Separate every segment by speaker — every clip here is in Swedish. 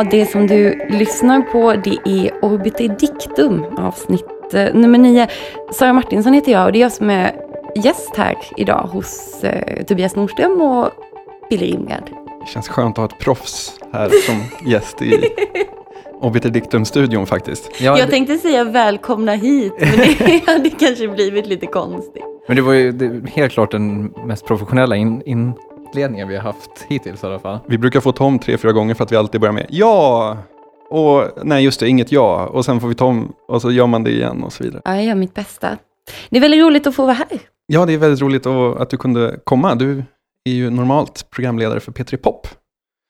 Speaker 1: Ja, det som du lyssnar på det är Orbiter Dictum avsnitt eh, nummer nio. Sara Martinsson heter jag och det är jag som är gäst här idag hos eh, Tobias Nordström och Billy Rimgard.
Speaker 2: Det känns skönt att ha ett proffs här som gäst i Obiter Dictum-studion faktiskt.
Speaker 1: Ja, jag tänkte säga välkomna hit, men det hade kanske blivit lite konstigt.
Speaker 3: Men det var ju det, helt klart den mest professionella in, inledningen vi har haft hittills i alla fall.
Speaker 2: Vi brukar få Tom tre, fyra gånger för att vi alltid börjar med ja, och nej just det, inget ja, och sen får vi Tom och så gör man det igen och så vidare.
Speaker 1: Ja, jag gör mitt bästa. Det är väldigt roligt att få vara här.
Speaker 2: Ja, det är väldigt roligt att du kunde komma. Du är ju normalt programledare för P3 Pop.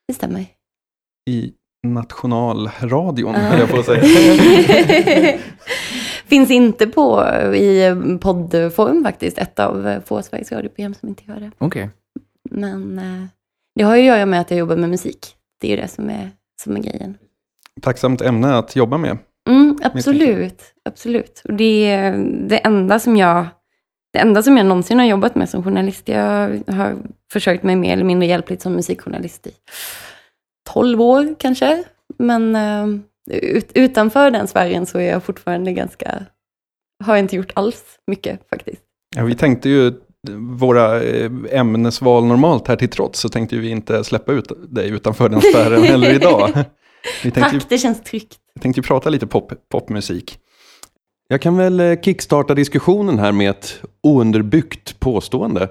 Speaker 1: Det stämmer.
Speaker 2: I nationalradion, uh. jag på säga.
Speaker 1: Finns inte på i poddform faktiskt. Ett av få Sveriges radioprogram som inte gör det.
Speaker 3: Okej. Okay.
Speaker 1: Men eh, det har ju att göra med att jag jobbar med musik. Det är ju det som är, som är grejen.
Speaker 2: Tacksamt ämne att jobba med.
Speaker 1: Mm, absolut, absolut. Och det är det enda som jag det enda som jag någonsin har jobbat med som journalist. Jag har försökt mig mer eller mindre hjälpligt som musikjournalist i 12 år kanske. Men uh, ut, utanför den sfären så är jag fortfarande ganska, har jag inte gjort alls mycket faktiskt.
Speaker 2: Ja, vi tänkte ju, våra eh, ämnesval normalt här till trots, så tänkte vi inte släppa ut dig utanför den sfären heller idag.
Speaker 1: Vi Tack, ju, det känns tryggt.
Speaker 2: Jag tänkte prata lite pop, popmusik. Jag kan väl eh, kickstarta diskussionen här med ett ounderbyggt påstående.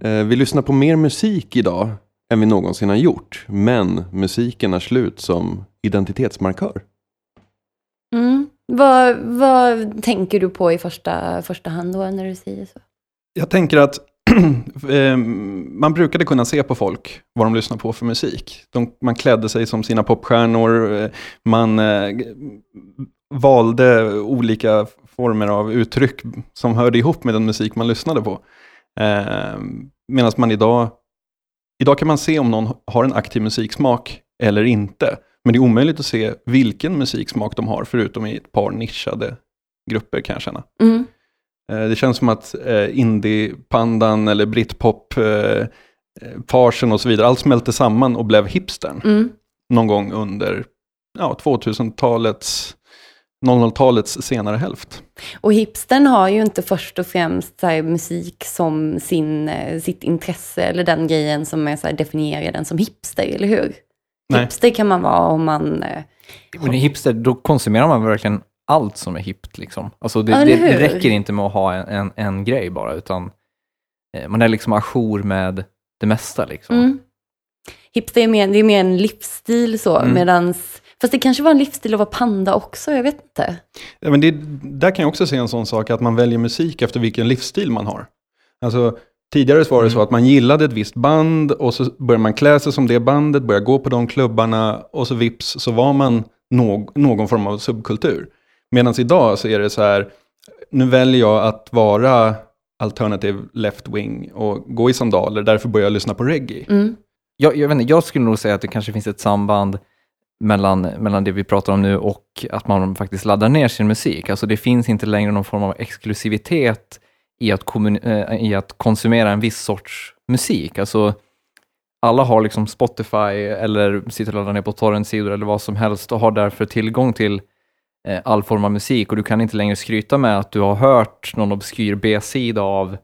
Speaker 2: Vi lyssnar på mer musik idag än vi någonsin har gjort. Men musiken är slut som identitetsmarkör.
Speaker 1: Mm. Vad, vad tänker du på i första, första hand då när du säger så?
Speaker 2: Jag tänker att eh, man brukade kunna se på folk vad de lyssnar på för musik. De, man klädde sig som sina popstjärnor, eh, man eh, valde olika former av uttryck som hörde ihop med den musik man lyssnade på. Eh, Medan man idag Idag kan man se om någon har en aktiv musiksmak eller inte. Men det är omöjligt att se vilken musiksmak de har, förutom i ett par nischade grupper kan jag känna. Mm. Eh, det känns som att eh, indie-pandan eller britpop, eh, parsen och så vidare, allt smälte samman och blev hipstern. Mm. Någon gång under ja, 2000-talets 00-talets senare hälft.
Speaker 1: Och hipstern har ju inte först och främst så här, musik som sin, sitt intresse eller den grejen som är så här, definierar den som hipster, eller hur? Nej. Hipster kan man vara om man...
Speaker 3: Men hipster, då konsumerar man verkligen allt som är hippt. Liksom. Alltså det, ja, det, det, räcker inte med att ha en, en, en grej bara, utan eh, man är liksom ajour med det mesta. Liksom. Mm.
Speaker 1: Hipster är mer, det är mer en livsstil så, mm. medans Fast det kanske var en livsstil att vara panda också, jag vet inte.
Speaker 2: Ja, men det, där kan jag också se en sån sak, att man väljer musik efter vilken livsstil man har. Alltså, tidigare var det mm. så att man gillade ett visst band och så började man klä sig som det bandet, började gå på de klubbarna och så vips så var man någ, någon form av subkultur. Medan idag så är det så här, nu väljer jag att vara alternative left wing och gå i sandaler, därför börjar jag lyssna på reggae. Mm.
Speaker 3: Jag, jag, vet inte, jag skulle nog säga att det kanske finns ett samband mellan, mellan det vi pratar om nu och att man faktiskt laddar ner sin musik. Alltså det finns inte längre någon form av exklusivitet i att, äh, i att konsumera en viss sorts musik. Alltså, alla har liksom Spotify eller sitter och laddar ner på torrentsidor eller vad som helst och har därför tillgång till eh, Eh, all form av musik och du kan inte längre skryta med att du har hört någon obskyr B-sida av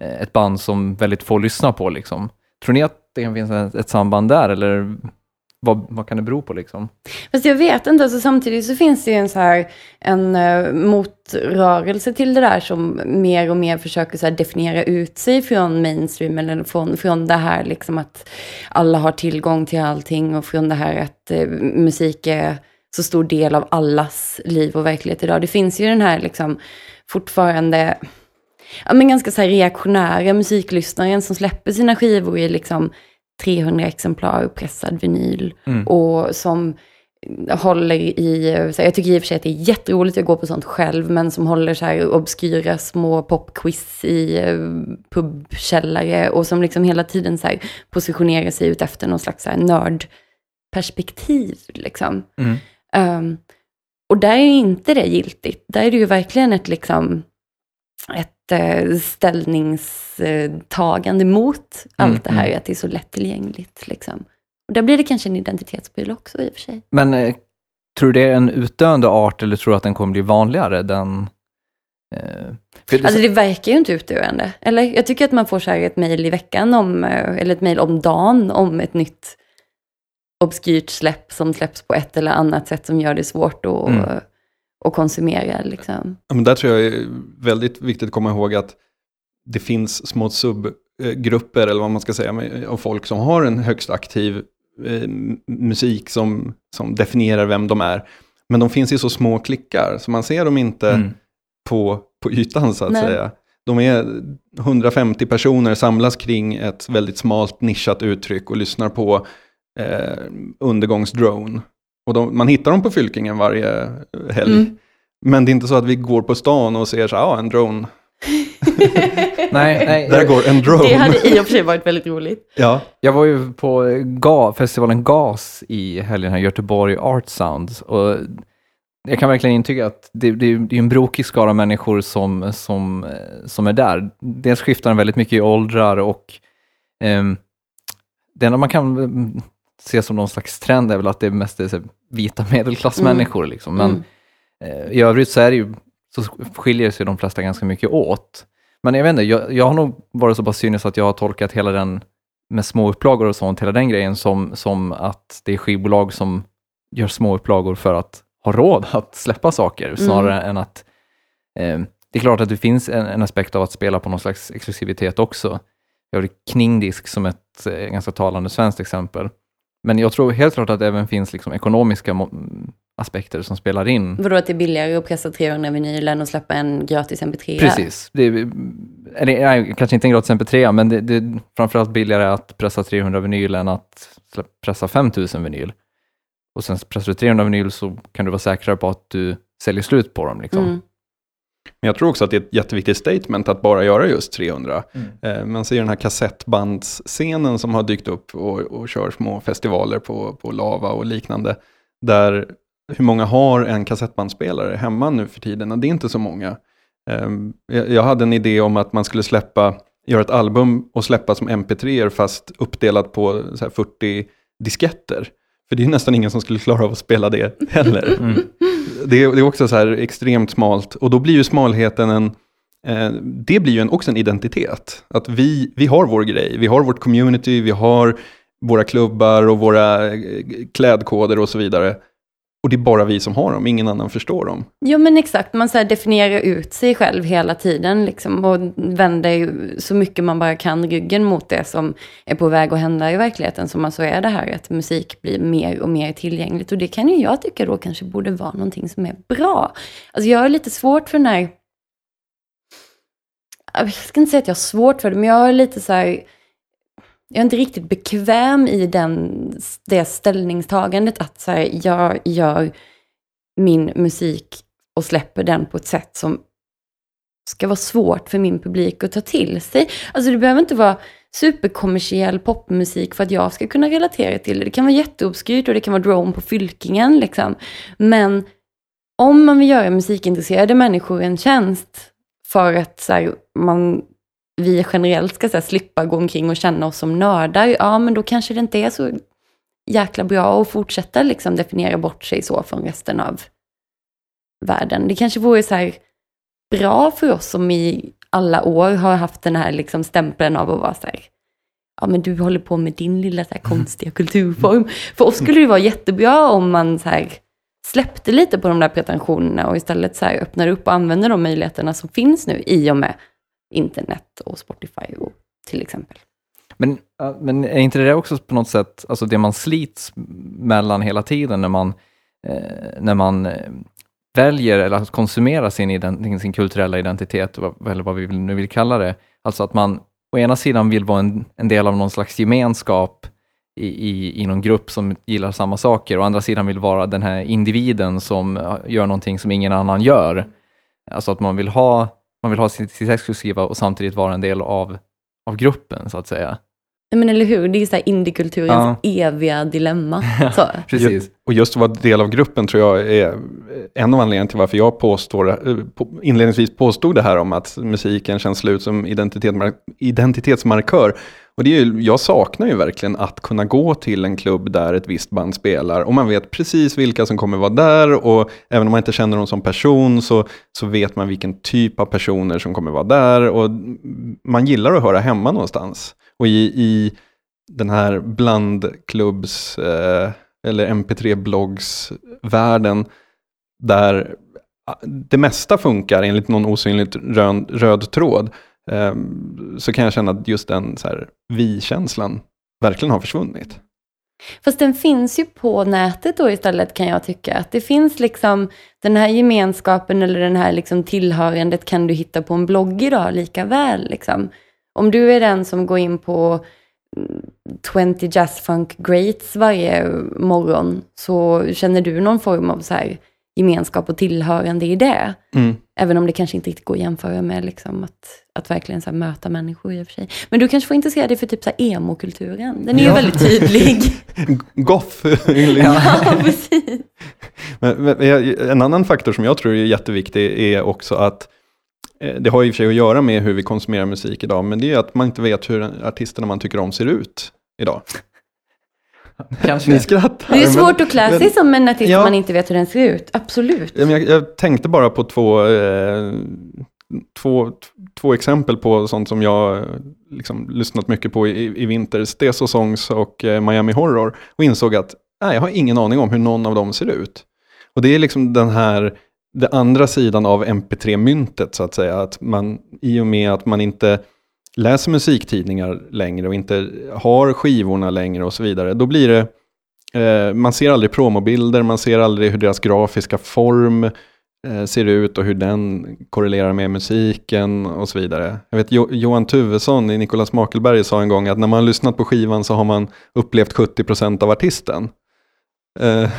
Speaker 3: eh, ett band som väldigt få lyssnar på. Liksom. Tror ni att det finns ett, ett samband där eller vad, vad kan det bero på liksom?
Speaker 1: Fast jag vet inte, alltså, samtidigt så finns det ju en, så här, en uh, motrörelse till det där som mer och mer försöker så här, definiera ut sig från mainstream eller från, från det här liksom att alla har tillgång till allting och från det här att uh, musik är så stor del av allas liv och verklighet idag. Det finns ju den här liksom fortfarande ja, men ganska så här reaktionära musiklyssnaren som släpper sina skivor i liksom 300 exemplar pressad vinyl mm. och som håller i, så jag tycker i och för sig att det är jätteroligt att gå på sånt själv, men som håller så här obskyra små popquiz i eh, pubkällare och som liksom hela tiden så här positionerar sig ut efter någon slags så här nördperspektiv. Liksom. Mm. Um, och där är inte det giltigt. Där är det ju verkligen ett, liksom, ett Eh, ställningstagande mot allt mm, det här, mm. att det är så lättillgängligt. Liksom. Och där blir det kanske en identitetsbil också i och för sig.
Speaker 3: Men eh, tror du det är en utdöende art eller tror du att den kommer bli vanligare? Den, eh, det-
Speaker 1: Alltså det verkar ju inte utdöende. Eller jag tycker att man får så ett mejl i veckan om, eh, eller ett mejl om dagen om ett nytt obskyrt släpp som släpps på ett eller annat sätt som gör det svårt att,
Speaker 3: Mm.
Speaker 1: att konsumera. Liksom.
Speaker 2: Ja, men där tror jag är väldigt viktigt att komma ihåg att det finns små subgrupper, eller vad man ska säga, av folk som har en högst aktiv eh, musik som, som definierar vem de är. Men de finns i så små klickar, så man ser dem inte
Speaker 3: Mm.
Speaker 2: på, på ytan så att
Speaker 1: Nej.
Speaker 2: säga. De är 150 personer samlas kring ett väldigt smalt nischat uttryck och lyssnar på eh, undergångsdrone. Och de, man hittar dem på Fylkingen varje helg.
Speaker 1: Mm.
Speaker 2: Men det är inte så att vi går på stan och ser så här, ah, en drone.
Speaker 3: Nej, nej.
Speaker 2: Där går en drone.
Speaker 1: Det hade i och för sig varit väldigt roligt.
Speaker 2: Ja,
Speaker 3: Jag var ju på GA, festivalen GAS i helgen här, Göteborg Art Sounds. Och jag kan verkligen intyga att det, det, det är en brokig skara människor som, som, eh, som är där. Dels skiftar den väldigt mycket i åldrar och ehm, det enda man kan se som någon slags trend är väl att det mest är så vita medelklassmänniskor. Liksom. Men
Speaker 1: Mm.
Speaker 3: Eh, I övrigt så, är ju, så skiljer sig de flesta ganska mycket åt. Men jag vet inte, jag, jag har nog varit så pass cynisk att jag har tolkat hela den med små upplagor och sånt, hela den grejen som, som att det är skivbolag som gör små upplagor för att ha råd att släppa saker, snarare än att eh, det är klart att det finns en, en aspekt av att spela på någon slags exklusivitet också. Jag har Kningdisk som ett eh, ganska talande svenskt exempel. Men jag tror helt klart att det även finns liksom ekonomiska aspekter som spelar in.
Speaker 1: Vadå att det är billigare att pressa 300 vinyl än att släppa en gratis mp3?
Speaker 3: Precis. Det är, eller, nej, kanske inte en gratis MP3, men det, det är framförallt billigare att pressa 300 vinyl än att pressa 5000 vinyl. Och sen pressar du 300 vinyl så kan du vara säkrare på att du säljer slut på dem. Liksom.
Speaker 1: Mm.
Speaker 2: Men jag tror också att det är ett jätteviktigt statement att bara göra just 300. Eh, man ser den här kassettbandsscenen som har dykt upp och, och kör små festivaler på, på Lava och liknande. Där hur många har en kassettbandspelare hemma nu för tiden? Det är inte så många. Ehm, jag, hade en idé om att man skulle släppa, göra ett album och släppa som mp3 fast uppdelat på så här 40 disketter. För det är nästan ingen som skulle klara av att spela det heller.
Speaker 3: Mm.
Speaker 2: Det, är- det är också så här extremt smalt. Och då blir ju smalheten en, eh, det blir ju en, också en identitet. Att vi, vi har vår grej, vi har vårt community, vi har våra klubbar och våra eh, klädkoder och så vidare. Och det är bara vi som har dem, ingen annan förstår dem.
Speaker 1: Jo men exakt, man så här definierar ut sig själv hela tiden liksom, och vänder ju så mycket man bara kan ryggen mot det som är på väg att hända i verkligheten. Som alltså är det här att musik blir mer och mer tillgängligt. Och det kan ju jag tycka då kanske borde vara någonting som är bra. Alltså jag har lite svårt för den här... Jag ska inte säga att jag har svårt för det, men jag har lite så här... Jag är inte riktigt bekväm i den, det ställningstagandet att så här, jag gör min musik och släpper den på ett sätt som ska vara svårt för min publik att ta till sig. Alltså det behöver inte vara superkommersiell popmusik för att jag ska kunna relatera till det. Det kan vara jätteobskyrt och det kan vara drone på fylkingen liksom. Men om man vill göra musikintresserade människor en tjänst för att så här, man, vi generellt ska här, slippa gå omkring och känna oss som nördar, ja men då kanske det inte är så jäkla bra att fortsätta liksom definiera bort sig så från resten av världen. Det kanske vore så här bra för oss som i alla år har haft den här liksom stämpeln av att vara så här, ja men du håller på med din lilla så här konstiga kulturform. För oss skulle det vara jättebra om man så här släppte lite på de där pretensionerna och istället så här öppnade upp och använde de möjligheterna som finns nu i och med internet och Spotify och, till exempel.
Speaker 3: Men, men är inte det också på något sätt alltså det man slits mellan hela tiden när man, eh, när man eh, väljer eller att konsumera sin, ident- sin kulturella identitet, eller vad vi nu vill kalla det. Alltså att man å ena sidan vill vara en, en del av någon slags gemenskap i, i, i någon grupp som gillar samma saker, och å andra sidan vill vara den här individen som gör någonting som ingen annan gör. Alltså att man vill ha, man vill ha sitt, sitt exklusiva och samtidigt vara en del av, av gruppen, så att säga.
Speaker 1: Men eller hur, det är så här indiekulturens eviga dilemma. Så.
Speaker 3: Precis.
Speaker 2: Och just att vara del av gruppen tror jag är en av anledningarna till varför jag påstår, eh, inledningsvis påstod det här om att musiken känns slut som identitetsmark- identitetsmarkör. Och det är ju, jag saknar ju verkligen att kunna gå till en klubb där ett visst band spelar och man vet precis vilka som kommer vara där och även om man inte känner dem som person så, så vet man vilken typ av personer som kommer vara där och man gillar att höra hemma någonstans. Och i, i den här blandklubbs eh, eller mp3-bloggsvärlden där ah, det mesta funkar enligt någon osynligt röd, röd tråd eh, så kan jag känna att just den så här, vi-känslan verkligen har försvunnit.
Speaker 1: Fast den finns ju på nätet då istället kan jag tycka. Att det finns liksom den här gemenskapen eller den här liksom tillhörandet kan du hitta på en blogg idag lika väl. Liksom. Om du är den som går in på mm, 20 Jazz Funk Greats varje morgon så känner du någon form av så här gemenskap och tillhörande i det.
Speaker 2: Mm.
Speaker 1: Även om det kanske inte riktigt går att jämföra med liksom att, att verkligen så möta människor i och för sig. Men du kanske får intressera dig för typ så emo-kulturen. Den är ju
Speaker 2: Ja.
Speaker 1: väldigt tydlig.
Speaker 2: Goth.
Speaker 1: ja, precis.
Speaker 2: Men, men, en annan faktor som jag tror är jätteviktig är också att det har i och för sig att göra med hur vi konsumerar musik idag, men det är att man inte vet hur artisterna man tycker om ser ut idag.
Speaker 3: Kanske.
Speaker 2: Ni skrattar.
Speaker 1: Det är
Speaker 2: men-
Speaker 1: svårt att klä sig
Speaker 2: men-
Speaker 1: som en artist
Speaker 2: Ja.
Speaker 1: om man inte vet hur den ser ut. Absolut.
Speaker 2: Ja, men Jag, jag tänkte bara på två, eh, två, två exempel på sånt som jag eh, liksom lyssnat mycket på i, i vinter. Steso Songs och eh, Miami Horror. Och insåg att nej, jag har ingen aning om hur någon av dem ser ut. Och det är liksom den här, det andra sidan av MP3-myntet så att säga. Att man, I och med att man inte läser musiktidningar längre och inte har skivorna längre och så vidare. Då blir det Eh, man ser aldrig promobilder, man ser aldrig hur deras grafiska form eh, ser ut och hur den korrelerar med musiken och så vidare. Jag vet jo Johan Tuvesson i Nicolas Makelberg sa en gång att när man har lyssnat på skivan så har man upplevt 70% av artisten. Eh,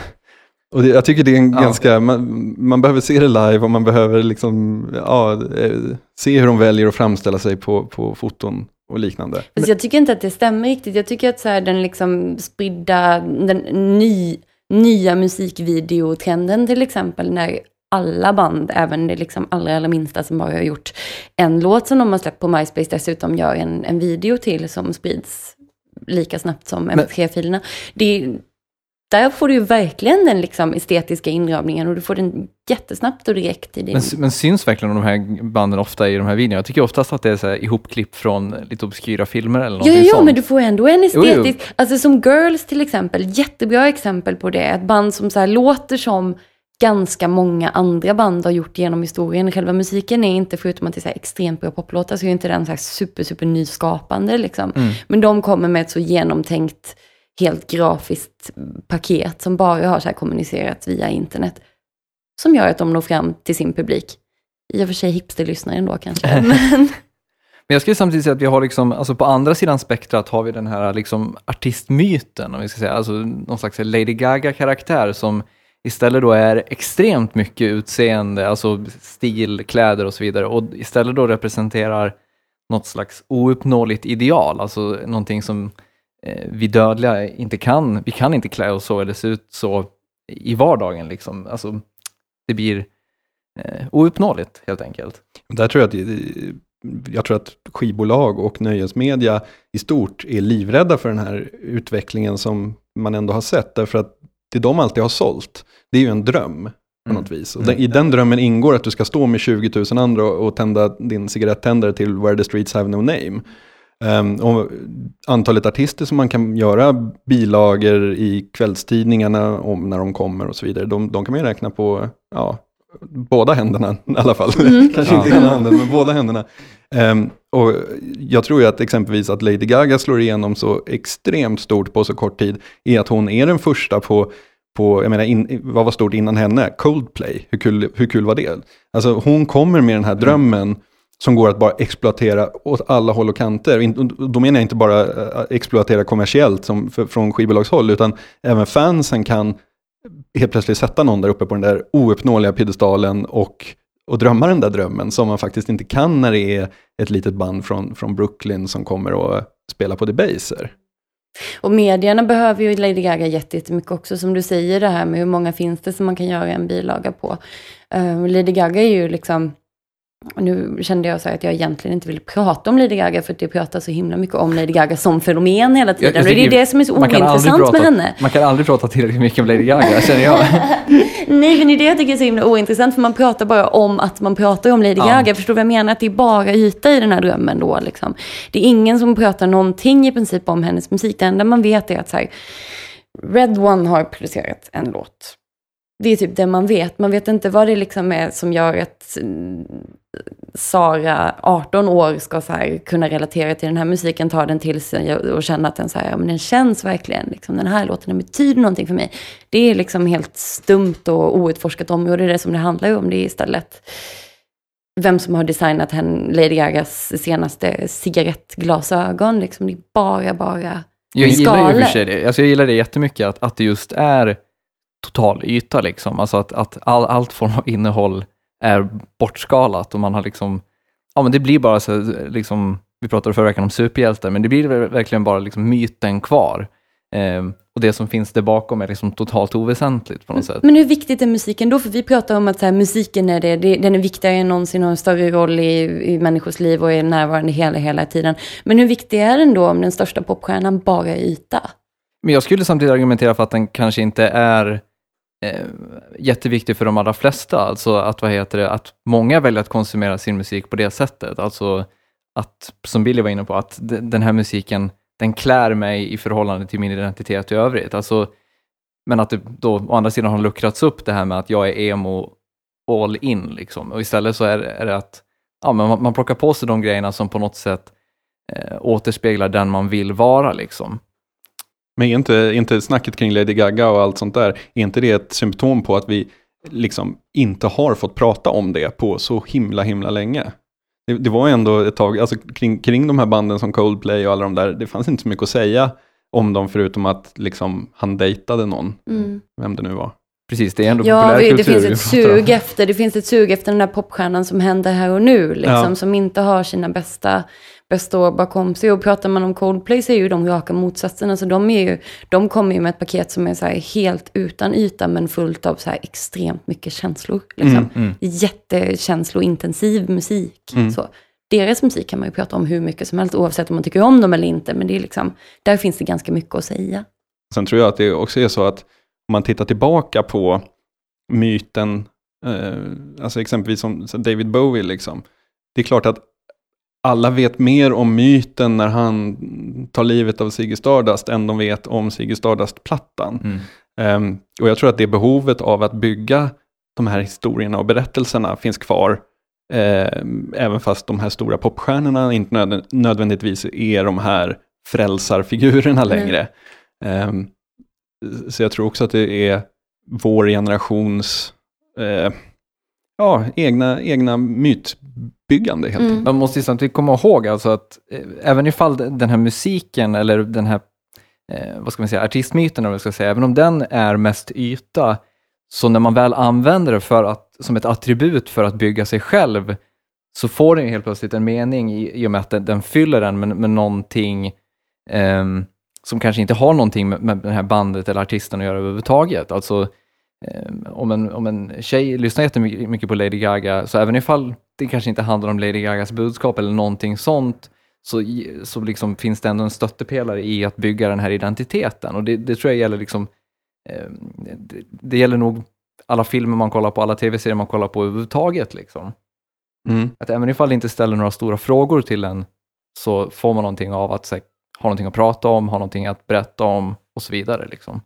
Speaker 2: och det, jag tycker det är en
Speaker 3: Ja.
Speaker 2: ganska, man, man behöver se det live och man behöver liksom, ja, eh, se hur de väljer att framställa sig på, på foton och liknande.
Speaker 1: Fast jag tycker inte att det stämmer riktigt. Jag tycker att så här, den liksom spridda, den ny, nya musikvideotrenden till exempel, när alla band, även det liksom allra, allra minsta som bara har gjort en låt som de har släppt på MySpace, dessutom gör en, en video till som sprids lika snabbt som mp3-filerna. Det, där får du ju verkligen den liksom estetiska inramningen och du får den jättesnabbt och direkt i din...
Speaker 3: Men, men syns verkligen de här banden ofta i de här videorna? Jag tycker oftast att det är så här ihopklipp från lite obskyra filmer eller någonting
Speaker 1: ja,
Speaker 3: sånt.
Speaker 1: men du får ändå en
Speaker 3: Jo, jo.
Speaker 1: estetisk... Alltså som Girls till exempel, jättebra exempel på det. Ett band som så låter som ganska många andra band har gjort genom historien. Själva musiken är inte, förutom att det är så extremt bra poplåtar, så är inte den så här super, super nyskapande liksom.
Speaker 3: Mm.
Speaker 1: Men de kommer med ett så genomtänkt, helt grafiskt paket som bara har så här kommunicerats via internet. Som gör att de når fram till sin publik. I och för sig hipsterlyssnare ändå kanske. Men...
Speaker 3: Men jag skulle samtidigt säga att vi har liksom, alltså på andra sidan spektrat har vi den här liksom artistmyten, om vi ska säga, alltså någon slags Lady Gaga-karaktär som istället då är extremt mycket utseende, alltså stil, kläder och så vidare, och istället då representerar något slags ouppnåeligt ideal, alltså någonting som vi dödliga inte kan, vi kan inte klä oss så eller se ut så i vardagen liksom. Alltså, det blir eh, ouppnåeligt helt enkelt.
Speaker 2: Där tror jag att, jag tror att skivbolag och nöjesmedia i stort är livrädda för den här utvecklingen som man ändå har sett. Därför att det de alltid har sålt, det är ju en dröm på
Speaker 3: Mm.
Speaker 2: något vis. Och den, I den drömmen ingår att du ska stå med 20 000 andra och, och tända din cigarettändare till Where the Streets Have No Name. Ehm, och antalet artister som man kan göra bilagor i kvällstidningarna om när de kommer och så vidare, de, de kan man ju räkna på ja, båda händerna i alla fall. Kanske inte ena handen, men båda händerna. Ehm, och jag tror ju att exempelvis att Lady Gaga slår igenom så extremt stort på så kort tid, är att hon är den första på på, jag menar, in, vad var stort innan henne? Coldplay, hur kul, hur kul var det? Alltså hon kommer med den här drömmen som går att bara exploatera åt alla håll och kanter. Då menar jag inte bara eh, exploatera kommersiellt som för, från skivbolagshåll, utan även fansen kan helt plötsligt sätta någon där uppe på den där ouppnåeliga piedestalen och, och drömma den där drömmen som man faktiskt inte kan när det är ett litet band från, från Brooklyn som kommer och spela på debaser.
Speaker 1: Och medierna behöver ju Lady Gaga jättemycket också, som du säger det här med hur många finns det som man kan göra en bilaga på. Uh, Lady Gaga är ju liksom nu kände jag så att jag egentligen inte ville prata om Lady Gaga för att jag pratar så himla mycket om Lady Gaga som fenomen hela tiden. Jag, jag det är det som är så ointressant
Speaker 3: prata,
Speaker 1: med henne.
Speaker 3: Man kan aldrig prata tillräckligt mycket om Lady Gaga, känner jag.
Speaker 1: Nej, men det är det jag tycker är så himla ointressant, för man pratar bara om att man pratar om Lady ja. Gaga. Förstår du vad jag menar? Att det är bara yta i den här drömmen då. Liksom. Det är ingen som pratar någonting i princip om hennes musik. Det enda man vet är att så här, Red One har producerat en låt. Det är typ det man vet. Man vet inte vad det liksom är som gör att Sara, 18 år, ska så här, kunna relatera till den här musiken, ta den till sig och känna att den, så här, ja, men den känns verkligen. Liksom, den här låten den betyder någonting för mig. Det är liksom helt stumt och outforskat område, det är det som det handlar om. Det är istället vem som har designat henne, Lady Gagas senaste cigarettglasögon. Liksom, det är bara, bara
Speaker 3: Jag gillar ju för sig det. Alltså, jag gillar det jättemycket, att, att det just är total yta. Liksom. Alltså att, att all, allt form av innehåll är bortskalat och man har liksom, ja men det blir bara så, liksom, vi pratade förra veckan om superhjältar, men det blir verkligen bara liksom myten kvar. Eh, och det som finns där bakom är liksom totalt oväsentligt på något sätt.
Speaker 1: Men hur viktigt är musiken då? För vi pratar om att här, musiken är det, det, den är viktigare än någonsin och har en större roll i, i människors liv och är närvarande hela, hela tiden. Men hur viktig är den då om den största popstjärnan bara är yta?
Speaker 3: Men jag skulle samtidigt argumentera för att den kanske inte är eh, jätteviktig för de allra flesta. Alltså att, vad heter det, att många väljer att konsumera sin musik på det sättet. Alltså att, som Billy var inne på, att den här musiken den klär mig i förhållande till min identitet i övrigt. Alltså, men att det då å andra sidan har luckrats upp det här med att jag är emo all in. Liksom. Och istället så är, är det att ja, men man, man plockar på sig de grejerna som på något sätt eh, återspeglar den man vill vara. Liksom.
Speaker 2: Men är inte, inte snacket kring Lady Gaga och allt sånt där, är inte det ett symptom på att vi liksom inte har fått prata om det på så himla himla länge? Det, det var ändå ett tag, alltså kring, kring de här banden som Coldplay och alla de där, det fanns inte så mycket att säga om dem förutom att liksom han dejtade någon, mm. vem det nu var.
Speaker 3: Precis, det är ändå
Speaker 1: ja,
Speaker 3: populärkultur.
Speaker 1: det finns ett sug efter, det finns ett sug efter den där popstjärnan som händer här och nu, liksom, ja. som inte har sina bästa bästa år bakom sig. Och pratar man om Coldplay så är ju de raka motsatserna. Så de, är ju, de kommer ju med ett paket som är så helt utan yta men fullt av så extremt mycket känslor. Liksom. Mm, mm. Jättekänslointensiv musik. Mm. Så. Deras musik kan man ju prata om hur mycket som helst oavsett om man tycker om dem eller inte. Men det är liksom, där finns det ganska mycket att säga.
Speaker 2: Sen tror jag att det också är så att om man tittar tillbaka på myten, eh, alltså exempelvis som David Bowie, liksom, det är klart att alla vet mer om myten när han tar livet av Ziggy Stardust än de vet om Ziggy Stardust-plattan. Mm. Um, och jag tror att det behovet av att bygga de här historierna och berättelserna finns kvar. Uh, även fast de här stora popstjärnorna inte nöd nödvändigtvis är de här frälsarfigurerna längre. Mm. Um, så jag tror också att det är vår generations uh, ja, egna, egna mytbyggande helt mm.
Speaker 3: Man måste ju samtidigt komma ihåg alltså att eh, även ifall den här musiken eller den här eh, vad ska man säga, artistmyten, eller vad ska säga, även om den är mest yta, så när man väl använder det för att, som ett attribut för att bygga sig själv, så får den helt plötsligt en mening i, i och med att den, den fyller den med, med någonting eh, som kanske inte har någonting med, med det här bandet eller artisten att göra överhuvudtaget. Alltså, Ehm, om, en, om en tjej lyssnar jättemycket på Lady Gaga, så även ifall det kanske inte handlar om Lady Gagas budskap eller någonting sånt, så, så liksom finns det ändå en stöttepelare i att bygga den här identiteten. Och det, det tror jag gäller liksom, eh, det, det, gäller nog alla filmer man kollar på, alla tv-serier man kollar på överhuvudtaget. Liksom. Mm. Att även ifall det inte ställer några stora frågor till en, så får man någonting av att här, ha någonting att prata om, ha någonting att berätta om och så vidare. Liksom.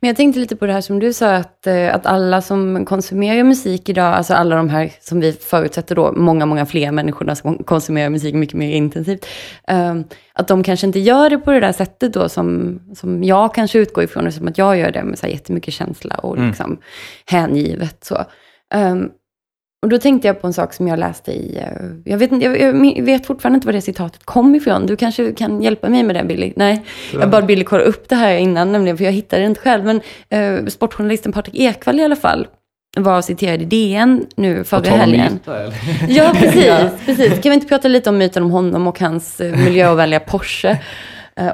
Speaker 1: Men jag tänkte lite på det här som du sa, att, eh, att alla som konsumerar musik idag, alltså alla de här som vi förutsätter då, många, många fler människorna som konsumerar musik mycket mer intensivt, um, att de kanske inte gör det på det där sättet då som, som jag kanske utgår ifrån, som att jag gör det med så här jättemycket känsla och mm. liksom hängivet. Så. Och då tänkte jag på en sak som jag läste i, eh, jag vet, jag, jag vet fortfarande inte var det citatet kom ifrån. Du kanske kan hjälpa mig med det Billy? Nej, jag bad Billy kolla upp det här innan nämligen, för jag hittade det inte själv. Men eh, sportjournalisten Patrik Ekwall i alla fall var citerad i DN nu förra helgen. Ja, precis, precis. Kan vi inte prata lite om myten om honom och hans eh, miljöovänliga Porsche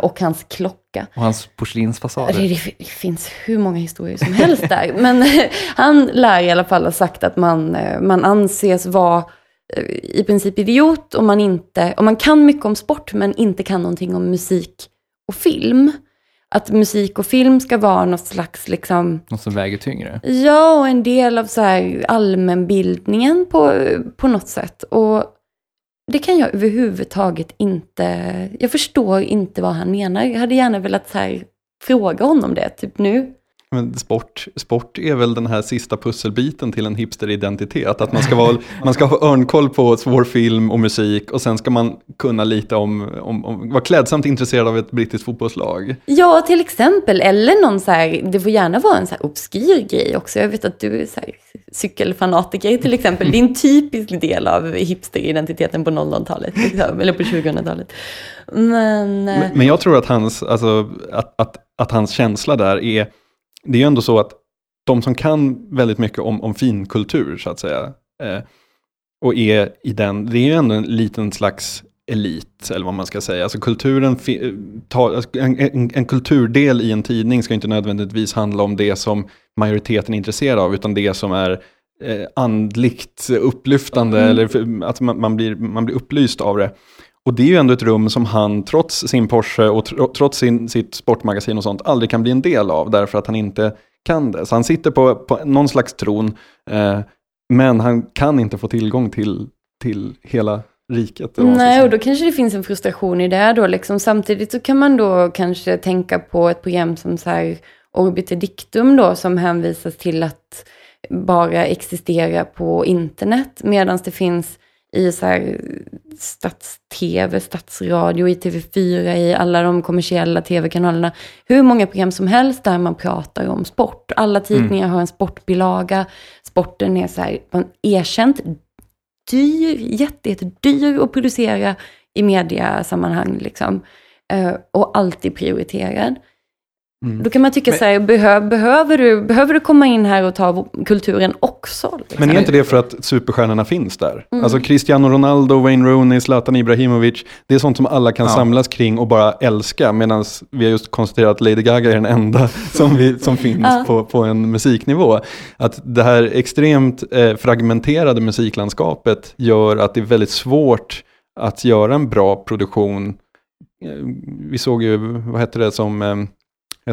Speaker 1: och hans klocka?
Speaker 3: Och hans porslinsfasader.
Speaker 1: Det, det, det finns hur många historier som helst där. Men eh, han lär i alla fall ha sagt att man, eh, man anses vara eh, i princip idiot om man, inte, om man kan mycket om sport men inte kan någonting om musik och film. Att musik och film ska vara något slags liksom,
Speaker 3: Något som väger tyngre.
Speaker 1: Ja, och en del av så här allmänbildningen på, på något sätt. Och det kan jag överhuvudtaget inte... Jag förstår inte vad han menar. Jag hade gärna velat så här, fråga honom det, typ nu.
Speaker 2: Men sport, sport är väl den här sista pusselbiten till en hipsteridentitet. Att man ska, vara, man ska ha örnkoll på svår film och musik och sen ska man kunna lite om, om, om vara klädsamt intresserad av ett brittiskt fotbollslag.
Speaker 1: Ja, till exempel. Eller någon så här, det får gärna vara en så här obskyr grej också. Jag vet att du är så här cykelfanatiker till exempel. Det är en typisk del av hipsteridentiteten på 00-talet, liksom, eller på 2000-talet. Men...
Speaker 2: Men, men jag tror att hans, alltså, att, att, att hans känsla där är, det är ju ändå så att de som kan väldigt mycket om, om finkultur så att säga, eh, och är i den, det är ju ändå en liten slags elit, eller vad man ska säga. Alltså kulturen, fi- ta, alltså, en, en, en kulturdel i en tidning ska inte nödvändigtvis handla om det som majoriteten är intresserad av, utan det som är eh, andligt upplyftande,
Speaker 1: Mm.
Speaker 2: eller att man, man, blir, man blir upplyst av det. Och det är ju ändå ett rum som han, trots sin Porsche och tro, trots sin, sitt sportmagasin och sånt, aldrig kan bli en del av, därför att han inte kan det. Så han sitter på, på någon slags tron, eh, men han kan inte få tillgång till, till hela riket.
Speaker 1: Nej, och då kanske det finns en frustration i det då. Liksom. Samtidigt så kan man då kanske tänka på ett program som så här Orbiter Dictum då, som hänvisas till att bara existera på internet, medan det finns i så här stats-tv, statsradio, i TV4, i alla de kommersiella tv-kanalerna, hur många program som helst där man pratar om sport. Alla tidningar har en sportbilaga. Sporten är så här, man erkänt dyr, jätte, jättedyr att producera i mediasammanhang. Liksom. Eh, och alltid prioriterad.
Speaker 2: Mm.
Speaker 1: Då kan man tycka
Speaker 3: Men-
Speaker 1: så här, behö, behöver, du, behöver du komma in här och ta kulturen också? Liksom?
Speaker 2: Men är inte det för att superstjärnorna finns där?
Speaker 1: Mm.
Speaker 2: Alltså Cristiano Ronaldo, Wayne Rooney, Zlatan Ibrahimovic. Det är sånt som alla kan
Speaker 3: Ja.
Speaker 2: samlas kring och bara älska. Medan vi har just konstaterat att Lady Gaga är den enda som, vi, som finns
Speaker 1: Ja.
Speaker 2: på, på en musiknivå. Att det här extremt eh, fragmenterade musiklandskapet gör att det är väldigt svårt att göra en bra produktion. Eh, Vi såg ju, vad hette det som eh,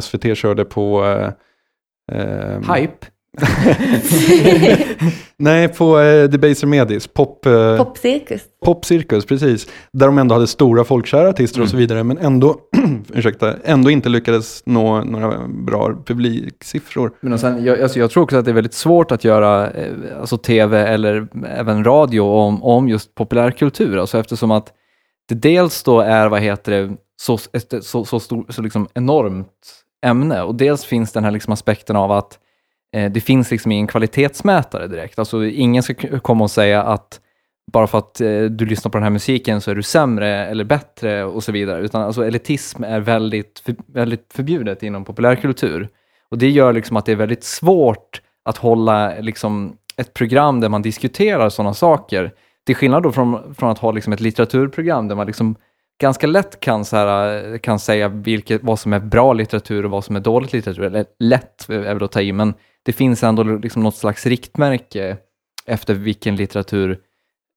Speaker 2: SVT körde på... Eh, eh,
Speaker 3: Hype.
Speaker 2: Nej, på eh, Debaser Medis, pop, eh,
Speaker 1: Popcirkus.
Speaker 2: popcirkus, precis. Där de ändå hade stora folkkära artister och så vidare, men ändå, ursäkta, ändå inte lyckades nå några bra publiksiffror.
Speaker 3: Men och sen, jag, alltså jag tror också att det är väldigt svårt att göra eh, alltså tv eller även radio om, om just populärkultur, alltså eftersom att det dels då är, vad heter det, så, ett, så, så, stor, så liksom enormt ämne och dels finns den här liksom aspekten av att eh, det finns liksom ingen kvalitetsmätare direkt. Alltså ingen ska komma och säga att bara för att eh, du lyssnar på den här musiken så är du sämre eller bättre och så vidare. Utan alltså elitism är väldigt, för, väldigt förbjudet inom populärkultur. Och det gör liksom att det är väldigt svårt att hålla liksom ett program där man diskuterar sådana saker. Till skillnad då från, från att ha liksom ett litteraturprogram där man liksom ganska lätt kan, så här, eh, kan säga vilket, vad som är bra litteratur och vad som är dåligt litteratur. Eller lätt är väl att ta i, men det finns ändå liksom något slags riktmärke efter vilken litteratur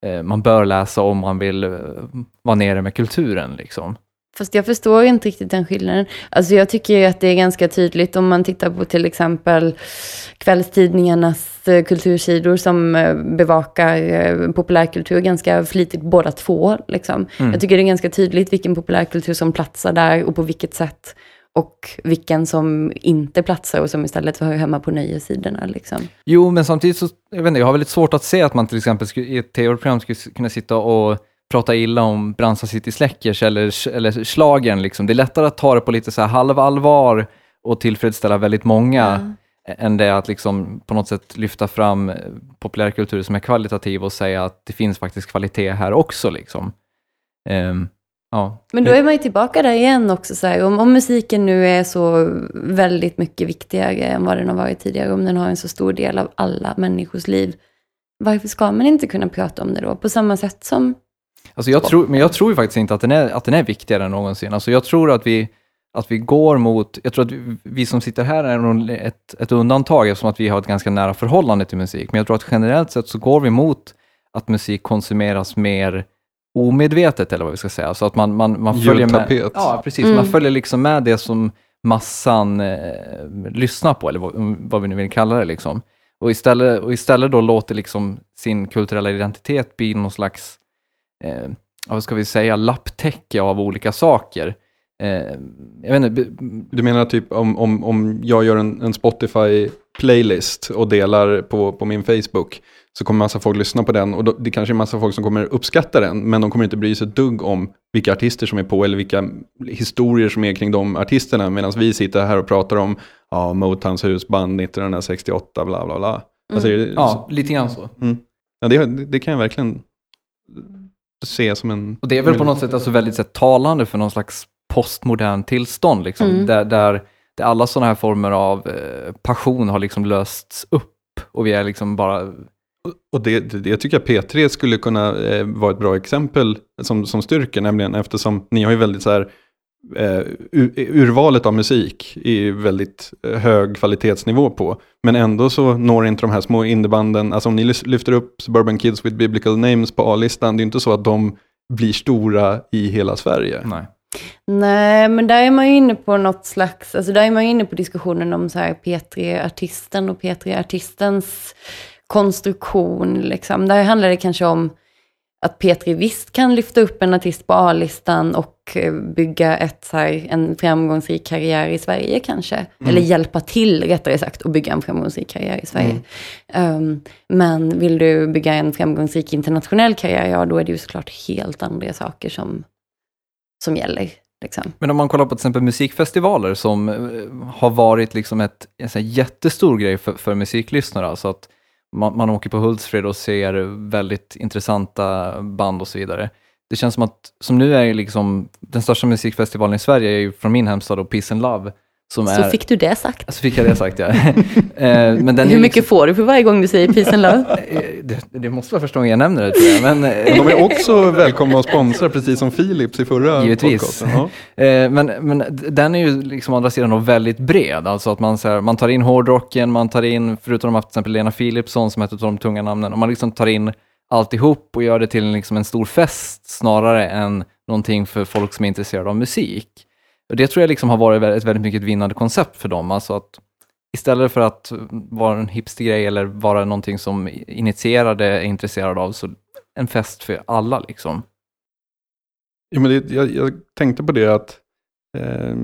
Speaker 3: eh, man bör läsa om man vill eh, vara nere med kulturen. Liksom.
Speaker 1: Fast jag förstår inte riktigt den skillnaden. Alltså jag tycker att det är ganska tydligt om man tittar på till exempel kvällstidningarnas eh, kultursidor som eh, bevakar eh, populärkultur ganska flitigt båda två. Liksom.
Speaker 3: Mm.
Speaker 1: Jag tycker det är ganska tydligt vilken populärkultur som platsar där och på vilket sätt. Och vilken som inte platsar och som istället hör hemma på nöjessidorna. Liksom.
Speaker 3: Jo, men samtidigt så, jag vet inte, jag har väldigt svårt att se att man till exempel skulle, i ett tv-program skulle kunna sitta och prata illa om Brandsta City Släckers eller, eller slagen liksom. Det är lättare att ta det på lite så här halvallvar och tillfredsställa väldigt många än det att liksom på något sätt lyfta fram populärkultur som är kvalitativ och säga att det finns faktiskt kvalitet här också. Liksom. Ehm, Ja.
Speaker 1: Men då är man ju tillbaka där igen också. Så här, om, om musiken nu är så väldigt mycket viktigare än vad den har varit tidigare, om den har en så stor del av alla människors liv, varför ska man inte kunna prata om det då? På samma sätt som...
Speaker 3: Alltså jag tror, men jag tror ju faktiskt inte att den är, att den är viktigare än någonsin. Alltså jag tror att vi, att vi går mot, jag tror att vi, som sitter här är ett, ett undantag eftersom att vi har ett ganska nära förhållande till musik. Men jag tror att generellt sett så går vi mot att musik konsumeras mer omedvetet eller vad vi ska säga. Så att man, man, man följer med. Ja, precis.
Speaker 1: Mm.
Speaker 3: Man följer liksom med det som massan eh, lyssnar på, eller vad, vad vi nu vill kalla det. Liksom. Och, istället, och istället då låter liksom sin kulturella identitet bli någon slags, eh, vad ska vi säga, lapptäcke av olika saker. Eh, jag vet inte,
Speaker 2: Du menar typ om, om, om jag gör en, en Spotify-playlist och delar på, på min Facebook så kommer massa folk lyssna på den och då, det kanske är massa folk som kommer uppskatta den men de kommer inte bry sig ett dugg om vilka artister som är på eller vilka historier som är kring de artisterna medan vi sitter här och pratar om ja, Motowns husband 1968 bla bla bla. Alltså, det-
Speaker 3: ja, lite grann så.
Speaker 2: ja, det, det kan jag verkligen se som en...
Speaker 3: Och det är väl på något sätt alltså väldigt så här, talande för någon slags postmodern tillstånd, liksom,
Speaker 1: Mm.
Speaker 3: där, där, där alla sådana här former av eh, passion har liksom lösts upp och vi är liksom bara
Speaker 2: Och det, det, det tycker jag P3 skulle kunna eh, vara ett bra exempel som, som styrker, nämligen eftersom ni har ju väldigt så här, eh, ur, urvalet av musik i väldigt eh, hög kvalitetsnivå på. Men ändå så når inte de här små indiebanden, alltså om ni lyfter upp Suburban Kids with Biblical Names på A-listan, det är inte så att de blir stora i hela Sverige.
Speaker 3: Nej.
Speaker 1: Nej, men där är man ju inne på något slags, alltså där är man ju inne på diskussionen om så här P3-artisten och P3-artistens konstruktion. Liksom. Där handlar det kanske om att P3 visst kan lyfta upp en artist på A-listan och eh, bygga ett, så här, en framgångsrik karriär i Sverige kanske. Eller hjälpa till, rättare sagt, att bygga en framgångsrik karriär i Sverige. Um, men vill du bygga en framgångsrik internationell karriär, ja då är det ju såklart helt andra saker som, som gäller. Liksom.
Speaker 3: Men om man kollar på till exempel musikfestivaler som eh, har varit liksom ett, en jättestor grej för, för musiklyssnare. Alltså att man, man åker på Hultsfred och ser väldigt intressanta band och så vidare. Det känns som att, som nu är ju liksom, den största musikfestivalen i Sverige är ju från min hemstad och Peace and Love. Som
Speaker 1: Så
Speaker 3: är,
Speaker 1: fick du det sagt.
Speaker 3: alltså fick jag det sagt ja. Eh, men den
Speaker 1: Hur mycket får du för varje gång du säger peace and love?
Speaker 3: liksom, det, det måste vara första gången jag nämner det tror jag. Men, eh,
Speaker 2: De är också välkomna att sponsra, precis som Philips i förra
Speaker 3: Givetvis.
Speaker 2: podcasten. Ja.
Speaker 3: Eh, men, men den är ju liksom andra sidan då väldigt bred, alltså att man, så här, man tar in hårdrocken, man tar in, förutom haft till exempel Lena Philipsson som är ett av de tunga namnen, och man liksom tar in alltihop och gör det till en, liksom en stor fest snarare än någonting för folk som är intresserade av musik. Och det tror jag liksom har varit ett väldigt mycket ett vinnande koncept för dem, alltså att istället för att vara en hipstergrej eller vara någonting som initierade är intresserade av, så en fest för alla liksom.
Speaker 2: Ja, men det, jag, jag tänkte på det att eh,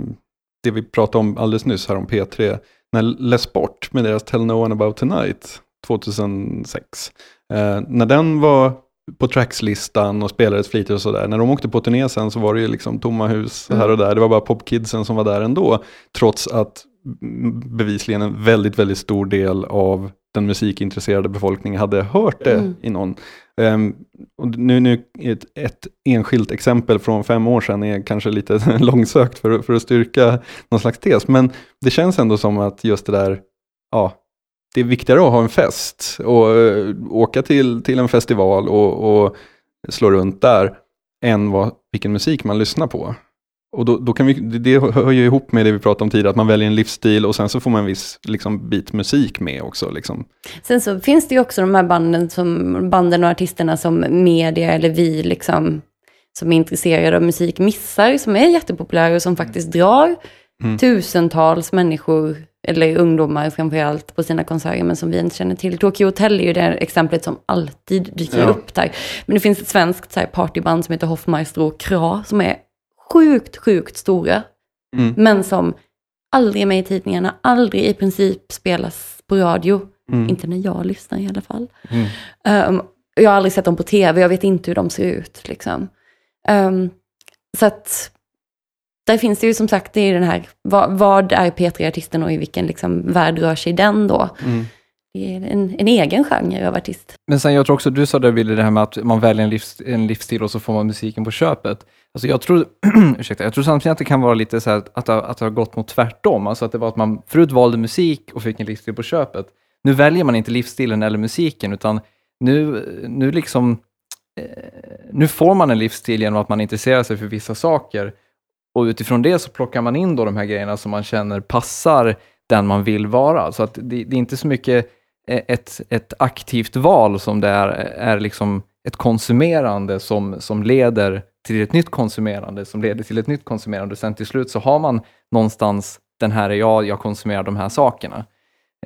Speaker 2: det vi pratade om alldeles nyss här om P3, när Les Sport med deras Tell No One About Tonight 2006, eh, när den var på trackslistan och spelades flitigt och sådär, när de åkte på turné sen så var det ju liksom tomma hus här och där, det var bara popkidsen som var där ändå, trots att mm, bevisligen en väldigt, väldigt stor del av den musikintresserade befolkningen hade hört det
Speaker 1: Mm.
Speaker 2: i någon. Ehm, och nu, nu ett, ett enskilt exempel från fem år sedan är kanske lite långsökt för, för att styrka någon slags tes, men det känns ändå som att just det där, ja, det är viktigare att ha en fest och eh, åka till, till en festival och, och slå runt där än vad, vilken musik man lyssnar på. Och då, då kan vi, det det hör ju ihop med det vi pratade om tidigare, att man väljer en livsstil och sen så får man en viss liksom, bit musik med också. Liksom.
Speaker 1: Sen så finns det ju också de här banden, som, banden och artisterna som media eller vi liksom, som är intresserade av musik missar, som är jättepopulära och som faktiskt drar
Speaker 2: Mm.
Speaker 1: tusentals människor, eller ungdomar framförallt, på sina konserter, men som vi inte känner till. Tokyo Hotel är ju det exemplet som alltid dyker
Speaker 2: Ja.
Speaker 1: upp där. Men det finns ett svenskt så här, partyband som heter Hoffmaestro och Kra, som är sjukt, sjukt stora,
Speaker 2: Mm.
Speaker 1: men som aldrig är med i tidningarna, aldrig i princip spelas på radio.
Speaker 2: Mm.
Speaker 1: Inte när jag lyssnar i alla fall.
Speaker 3: Mm.
Speaker 1: Um, jag har aldrig sett dem på tv, jag vet inte hur de ser ut. Liksom. Um, så att där finns det ju som sagt, det är den här, vad, vad är P3-artisten och i vilken liksom, värld rör sig den då?
Speaker 2: Mm.
Speaker 1: det är en, en egen genre av artist.
Speaker 3: Men sen jag tror också, du sa det Billy, det här med att man väljer en, livs, en livsstil och så får man musiken på köpet. Alltså jag tror, ursäkta, jag tror samtidigt att det kan vara lite så här att, att det har gått mot tvärtom. Alltså att det var att man förut valde musik och fick en livsstil på köpet. Nu väljer man inte livsstilen eller musiken, utan nu, nu liksom eh, nu får man en livsstil genom att man intresserar sig för vissa saker och utifrån det så plockar man in då de här grejerna som man känner passar den man vill vara. Så att det, det är inte så mycket eh, ett, ett aktivt val som det är, är liksom ett konsumerande som, som leder till ett nytt konsumerande, som leder till ett nytt konsumerande. Sen till slut så har man någonstans, den här är jag, jag konsumerar de här sakerna.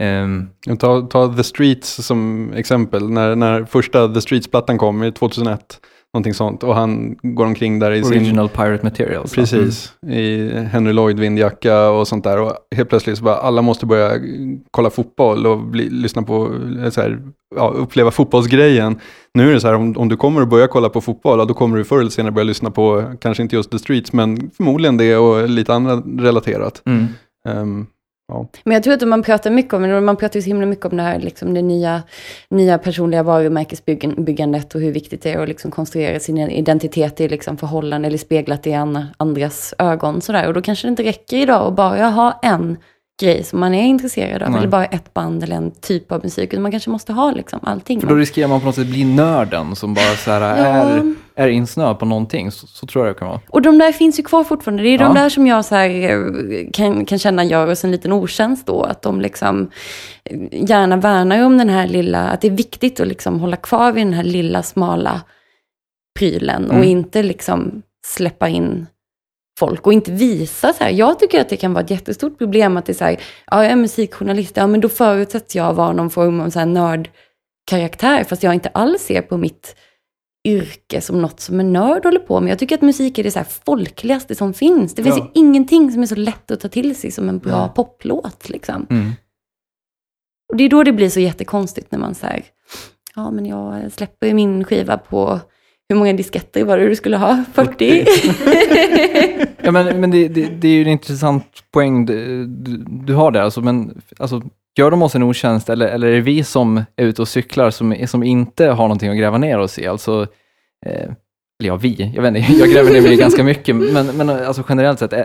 Speaker 2: Um, ta, ta The Streets som exempel, när, när första The Streets-plattan kom 2001 Någonting sånt. Och han går omkring där i
Speaker 3: Original
Speaker 2: sin...
Speaker 3: Original Pirate Materials.
Speaker 2: Precis. Mm. I Henry Lloyd vindjacka och sånt där. Och helt plötsligt så bara alla måste börja kolla fotboll och bli, lyssna på, så här, ja, uppleva fotbollsgrejen. Nu är det så här, om, om du kommer att börja kolla på fotboll, då kommer du förr eller senare börja lyssna på, kanske inte just The Streets, men förmodligen det och lite annat relaterat. Mm. Um,
Speaker 1: Ja. Men jag tror att man pratar mycket om, man pratar så himla mycket om det här, liksom det nya, nya personliga varumärkesbyggandet och hur viktigt det är att liksom konstruera sin identitet i liksom förhållande eller speglat i andras ögon. Sådär. Och då kanske det inte räcker idag att bara ha en grej som man är intresserad av, Nej. eller bara ett band eller en typ av musik. Man kanske måste ha liksom allting.
Speaker 3: För då riskerar man på något sätt bli nörden som bara så här ja. är, är insnöad på någonting. Så, så, tror jag det kan vara.
Speaker 1: Och de där finns ju kvar fortfarande. Det är ja. de där som jag så här, eh, kan, kan känna gör oss en liten otjänst då. Att de liksom eh, gärna värnar om den här lilla, att det är viktigt att liksom hålla kvar vid den här lilla smala prylen. Mm. Och inte liksom släppa in folk och inte visa så här. Jag tycker att det kan vara ett jättestort problem att det är så här, ja jag är musikjournalist, ja men då förutsätter jag vara någon form av så här nördkaraktär, fast jag inte alls ser på mitt yrke som något som en nörd håller på med. Jag tycker att musik är det så folkligaste som finns. Det finns ja. ju ingenting som är så lätt att ta till sig som en bra ja. poplåt. Liksom. Mm. Och det är då det blir så jättekonstigt när man säger, ja men jag släpper min skiva på hur många disketter var det du skulle ha? 40?
Speaker 3: ja, men, men det, det, det, är ju en intressant poäng du, du, har där. Alltså, men, alltså, gör de oss en otjänst eller, eller är det vi som är ute och cyklar som, som inte har någonting att gräva ner oss i? Alltså, eh, eller ja, vi. Jag, vet inte, jag gräver ner mig ganska mycket, men, men alltså, generellt sett, eh,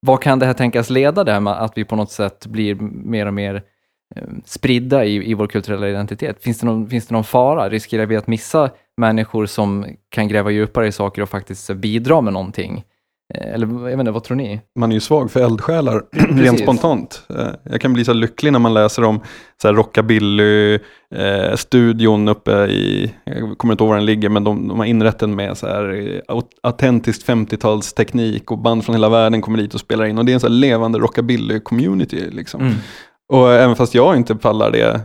Speaker 3: vad kan det här tänkas leda det här med att vi på något sätt blir mer och mer eh, spridda i, i vår kulturella identitet? Finns det, någon, finns det någon fara? Riskerar vi att missa människor som kan gräva djupare i saker och faktiskt bidra med någonting. Eh, eller jag vet inte, vad tror ni?
Speaker 2: Man är ju svag för eldsjälar, rent spontant. Eh, jag kan bli så lycklig när man läser om så här rockabilly-studion eh, uppe i, jag kommer inte ihåg var den ligger, men de, de har inrett den med så här autentiskt 50-talsteknik och band från hela världen kommer dit och spelar in. Och det är en så levande rockabilly-community. Liksom. Mm. Och även fast jag inte pallar det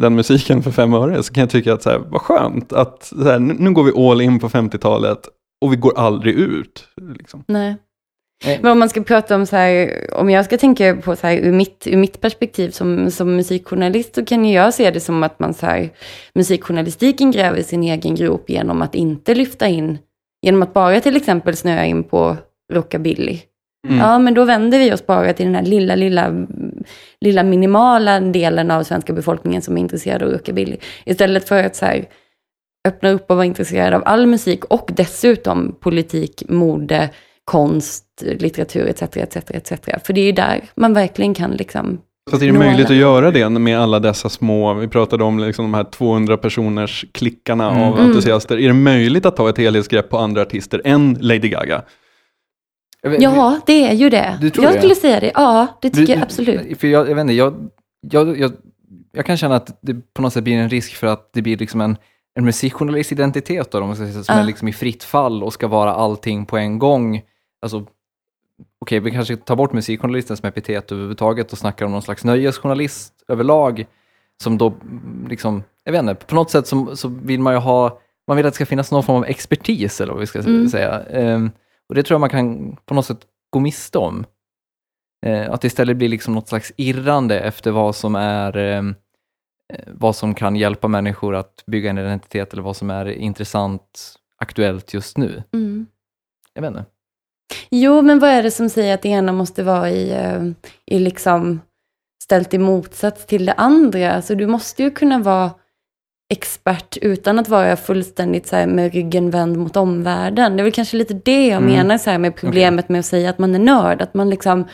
Speaker 2: den musiken för fem öre så kan jag tycka att så här, vad skönt att så här, nu går vi all in på 50-talet och vi går aldrig ut. Liksom.
Speaker 1: Nej. Men om man ska prata om så här, om jag ska tänka på så här ur mitt, ur mitt perspektiv som, som musikjournalist så kan jag se det som att man så här, musikjournalistiken gräver sin egen grop genom att inte lyfta in, genom att bara till exempel snöa in på rockabilly. Mm. Ja, men då vänder vi oss bara till den här lilla, lilla, lilla minimala delen av svenska befolkningen som är intresserad av rockabilly. Istället för att så här, öppna upp och vara intresserad av all musik och dessutom politik, mode, konst, litteratur etc. etc, etc. För det är ju där man verkligen kan liksom
Speaker 2: så är det möjligt att göra det med alla dessa små, vi pratade om liksom de här 200 personers klickarna mm. av entusiaster. Är det möjligt att ta ett helhetsgrepp på andra artister än Lady Gaga?
Speaker 1: Vet, ja, det är ju det. jag det? skulle säga det. Ja, det tycker du, jag absolut.
Speaker 3: För jag, jag vet inte, jag, jag, jag, jag, kan känna att det på något sätt blir en risk för att det blir liksom en, en musikjournalistidentitet då, om man ska säga, som uh. är liksom i fritt fall och ska vara allting på en gång. Alltså, Okej, okay, vi kanske tar bort musikjournalisten som epitet överhuvudtaget och snackar om någon slags nöjesjournalist överlag, som då liksom, jag vet inte, på något sätt som, så vill man ju ha, man vill att det ska finnas någon form av expertis, eller vad vi ska mm. säga. Um, och det tror jag man kan på något sätt gå miste om. Eh, att det istället blir liksom något slags irrande efter vad som är ehm, eh, vad som kan hjälpa människor att bygga en identitet eller vad som är intressant, aktuellt just nu. Mm. Jag vet inte.
Speaker 1: Jo, men vad är det som säger att det ena måste vara i, eh, i liksom ställt i motsats till det andra. Alltså du måste ju kunna vara expert utan att vara fullständigt så med ryggen vänd mot omvärlden. Det är väl kanske lite det jag
Speaker 3: Mm.
Speaker 1: menar så här, med problemet med att säga att man är nörd. Att man liksom...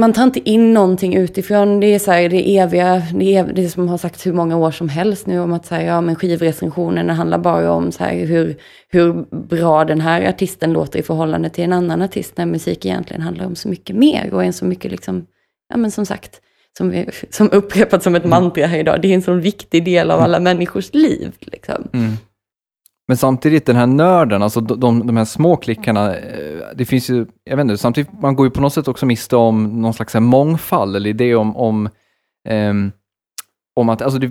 Speaker 1: Man tar inte in någonting utifrån. Det är så här, det eviga, det, är, det som har sagts hur många år som helst nu om att så här, ja, men skivrecensionerna handlar bara om så här, hur, hur bra den här artisten låter i förhållande till en annan artist. När musik egentligen handlar om så mycket mer och är så mycket liksom, ja men som sagt, som, vi, som upprepat som ett mantra här idag, det är en så viktig del av alla människors liv. Liksom.
Speaker 3: Mm. Men samtidigt den här nörden, alltså de, de, här små klickarna, eh, det finns ju, jag vet inte, samtidigt man går ju på något sätt också miste om någon slags här mångfald eller idé om, om, ehm, om att, alltså det,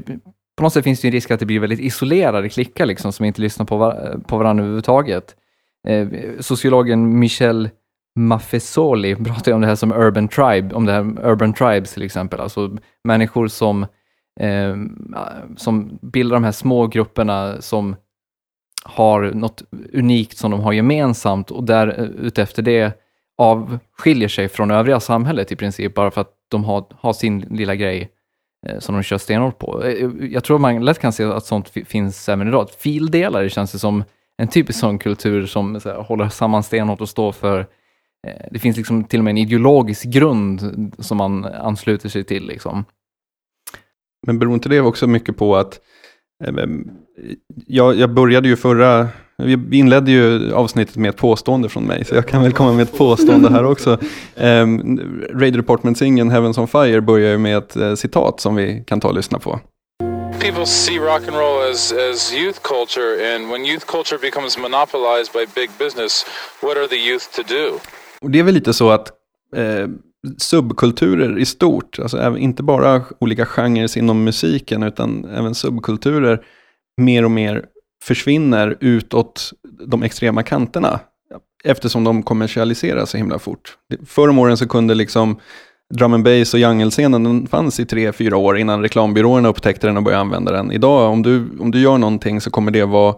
Speaker 3: på något sätt finns det ju en risk att det blir väldigt isolerade klickar liksom som inte lyssnar på, var, på varandra överhuvudtaget. Eh, sociologen Michel Mafesoli pratar ju om det här som urban tribe, om det här urban tribes till exempel, alltså människor som, eh, som bildar de här små grupperna som har något unikt som de har gemensamt och där eh, utefter det avskiljer sig från övriga samhället i princip, bara för att de har, har sin lilla grej eh, som de kör stenhårt på. Eh, eh, jag tror man lätt kan se att sånt finns även idag. Fildelare känns det som en typisk sån kultur som så här, håller samman stenhårt och står för eh, det finns liksom till och med en ideologisk grund som man ansluter sig till. Liksom.
Speaker 2: Men beror inte det också mycket på att eh, jag, jag började ju förra, vi inledde ju avsnittet med ett påstående från mig, så jag kan väl komma med ett påstående här också. Um, Radio Department-singeln Heavens on Fire börjar ju med ett eh, citat som vi kan ta och lyssna på.
Speaker 4: People see rock and roll as, as youth culture, and when youth culture becomes monopolized by big business, what are the youth to do?
Speaker 2: Och det är väl lite så att eh, subkulturer i stort, alltså inte bara olika genrer inom musiken, utan även subkulturer mer och mer försvinner utåt de extrema kanterna. Eftersom de kommersialiseras så himla fort. Förr om åren så kunde liksom drum and bass och jungle-scenen, den fanns i tre, fyra år innan reklambyråerna upptäckte den och började använda den. Idag, om du, om du gör någonting så kommer det vara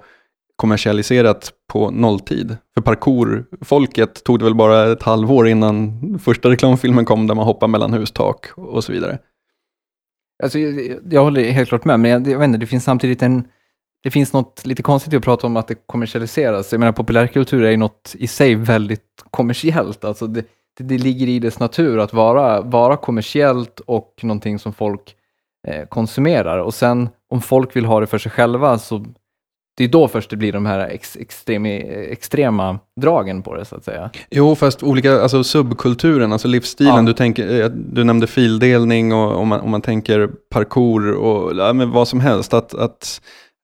Speaker 2: kommersialiserat på nolltid. För parkourfolket tog det väl bara ett halvår innan första reklamfilmen kom där man hoppar mellan hustak och så vidare.
Speaker 3: Alltså, jag, jag håller helt klart med, men jag, jag vet inte, det finns samtidigt en... Det finns något lite konstigt i att prata om att det kommersialiseras. Jag menar, populärkultur är ju något i sig väldigt kommersiellt. Alltså det, det, det ligger i dess natur att vara, vara kommersiellt och någonting som folk eh, konsumerar. Och sen om folk vill ha det för sig själva, så det är då först det blir de här ex, extrem, extrema dragen på det, så att säga.
Speaker 2: Jo, fast olika, alltså subkulturen, alltså livsstilen,
Speaker 3: Ja.
Speaker 2: du, tänker, eh, du nämnde fildelning och om man, om man tänker parkour och ja, vad som helst, att, att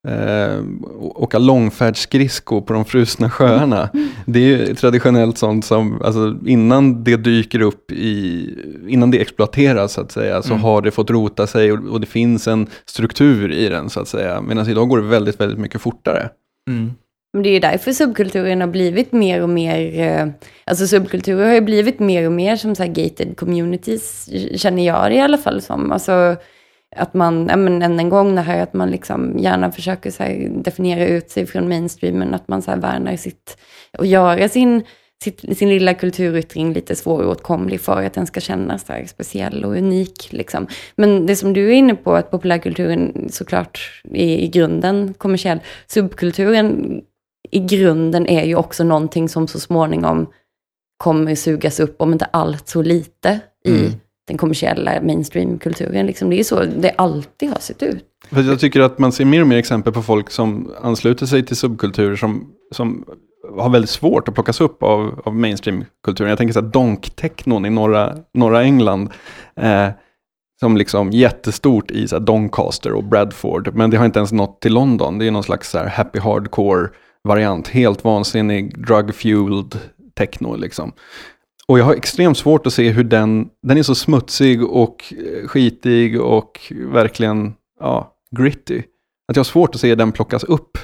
Speaker 2: eh, åka långfärdsskridsko på de frusna sjöarna. Det är ju traditionellt sånt som, alltså innan det dyker upp i, innan det exploateras så att säga, så
Speaker 3: Mm.
Speaker 2: har det fått rota sig och, och det finns en struktur i den så att säga. Medan idag går det väldigt, väldigt mycket fortare.
Speaker 1: Men det är ju därför subkulturen har blivit mer och mer, eh, alltså subkulturer har ju blivit mer och mer som så här gated communities, känner jag det i alla fall som. Alltså att man, ja men än en gång det här att man liksom gärna försöker så här definiera ut sig från mainstreamen, att man så här värnar sitt, och göra sin, sitt, sin lilla kulturyttring lite svåråtkomlig för att den ska kännas så här speciell och unik. Liksom. Men det som du är inne på, att populärkulturen såklart är i grunden kommersiell, subkulturen i grunden är ju också någonting som så småningom kommer sugas upp, om inte allt så lite, i
Speaker 3: Mm
Speaker 1: den kommersiella mainstreamkulturen. Liksom. Det är så det alltid har sett ut.
Speaker 2: För jag tycker att man ser mer och mer exempel på folk som ansluter sig till subkulturer som, som har väldigt svårt att plockas upp av, av mainstreamkulturen. Jag tänker så här donktechnon i norra, norra England. Eh, som liksom jättestort i så här Doncaster och Bradford. Men det har inte ens nått till London. Det är någon slags så här happy hardcore variant. Helt vansinnig drug-fueled techno liksom. Och jag har extremt svårt att se hur den, den är så smutsig och eh, skitig och verkligen ja, gritty. Att jag har svårt att se den plockas upp.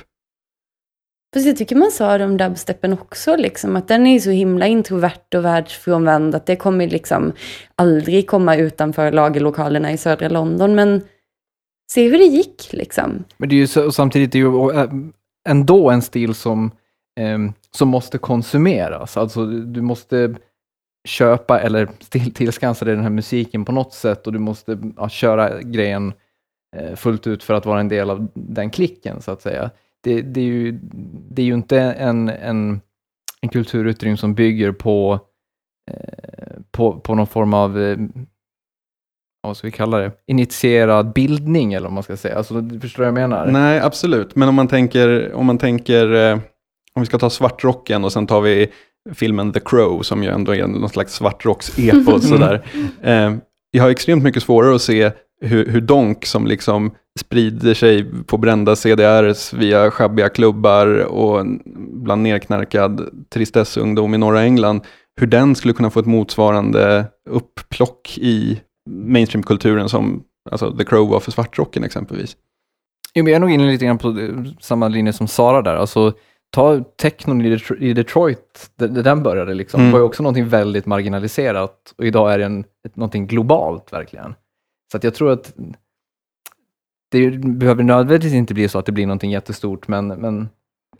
Speaker 1: Fast jag tycker man sa det om dubstepen också, liksom, att den är så himla introvert och världsfrånvänd, att det kommer liksom aldrig komma utanför lagerlokalerna i södra London. Men se hur det gick liksom.
Speaker 3: Men det är ju så, och samtidigt det är ju äh, ändå en stil som, ehm, som måste konsumeras. Alltså du måste, köpa eller till, tillskansa dig den här musiken på något sätt och du måste ja, köra grejen eh, fullt ut för att vara en del av den klicken, så att säga. Det, det är, ju, det är ju inte en, en, en kulturyttring som bygger på, eh, på, på någon form av eh, vad ska vi kalla det, initierad bildning eller vad man ska säga. Alltså, förstår vad jag menar?
Speaker 2: Nej, absolut. Men om man tänker, om man tänker, eh, om vi ska ta svartrocken och sen tar vi filmen The Crow som ju ändå är någon slags svartrocks-epos sådär. Eh, jag har extremt mycket svårare att se hur, hur Donk som liksom sprider sig på brända CDRs via schabbiga klubbar och bland nerknarkad tristessungdom i norra England, hur den skulle kunna få ett motsvarande upplock i mainstreamkulturen som alltså The Crow var för svartrocken exempelvis.
Speaker 3: Jo, men jag är nog inne lite grann på samma linje som Sara där. Alltså, ta technon i Detroit, där den började, liksom. Mm. det var ju också någonting väldigt marginaliserat och idag är det en, någonting globalt verkligen. Så att jag tror att det behöver nödvändigtvis inte bli så att det blir någonting jättestort, men, men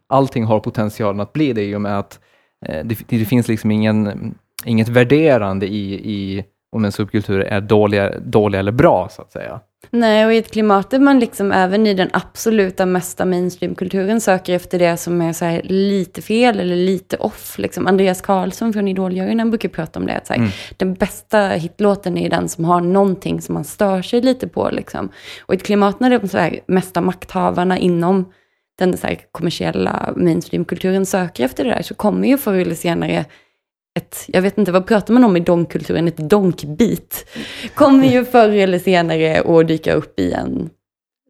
Speaker 3: allting har potentialen att bli det i och med att eh, det, det, finns liksom ingen, inget värderande i, i om en subkultur är dålig, dålig eller bra, så att säga.
Speaker 1: Nej, och i ett klimat där man liksom även i den absoluta mesta mainstreamkulturen söker efter det som är så lite fel eller lite off. Liksom. Andreas Karlsson från Idoljuryn brukar prata om det. Att så här, mm. Den bästa hitlåten är den som har någonting som man stör sig lite på. Liksom. Och i ett klimat när de så här, mesta makthavarna inom den så här, kommersiella mainstreamkulturen söker efter det där så kommer ju förr eller senare ett, jag vet inte, vad pratar man om i donkkulturen, ett donkbeat, kommer ju förr eller senare att dyka upp i en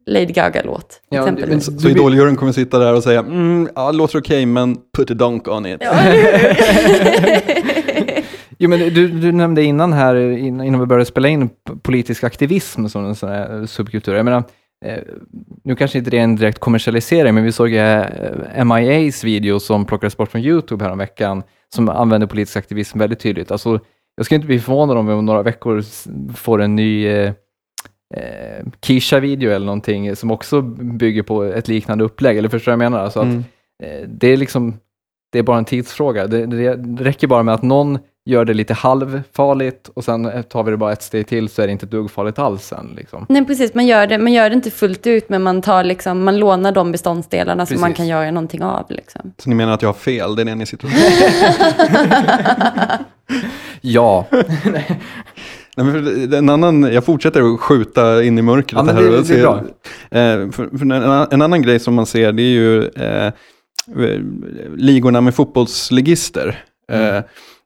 Speaker 1: Lady Gaga-låt. Ja,
Speaker 2: men, så så Idoljuryn kommer sitta där och säga, mm, ja, det låter okej, okay, men put a donk on it. Ja,
Speaker 3: jo, men du, du nämnde innan här, innan vi började spela in, politisk aktivism som en sån här subkultur. Jag menar, nu kanske inte det är en direkt kommersialisering, men vi såg eh, MIAs video som plockades bort från YouTube häromveckan, som använder politisk aktivism väldigt tydligt. Alltså, jag skulle inte bli förvånad om vi om några veckor får en ny eh, eh, Kisha-video eller någonting som också bygger på ett liknande upplägg. Eller förstår du vad jag menar? Alltså att, mm. eh, det, är liksom, det är bara en tidsfråga. Det, det, det räcker bara med att någon gör det lite halvfarligt och sen tar vi det bara ett steg till så är det inte ett dugg farligt alls sen. Liksom.
Speaker 1: Nej, precis. Man gör, det, man gör det inte fullt ut, men man, tar liksom, man lånar de beståndsdelarna precis. som man kan göra någonting av. Liksom.
Speaker 2: Så ni menar att jag har fel? Det är det ni sitter och
Speaker 3: Ja.
Speaker 2: En annan, jag fortsätter att skjuta in i mörkret.
Speaker 3: Ja, här. Det, det är bra.
Speaker 2: Eh, för, för en, en, annan grej som man ser, det är ju eh, ligorna med fotbollslegister. Mm. Eh,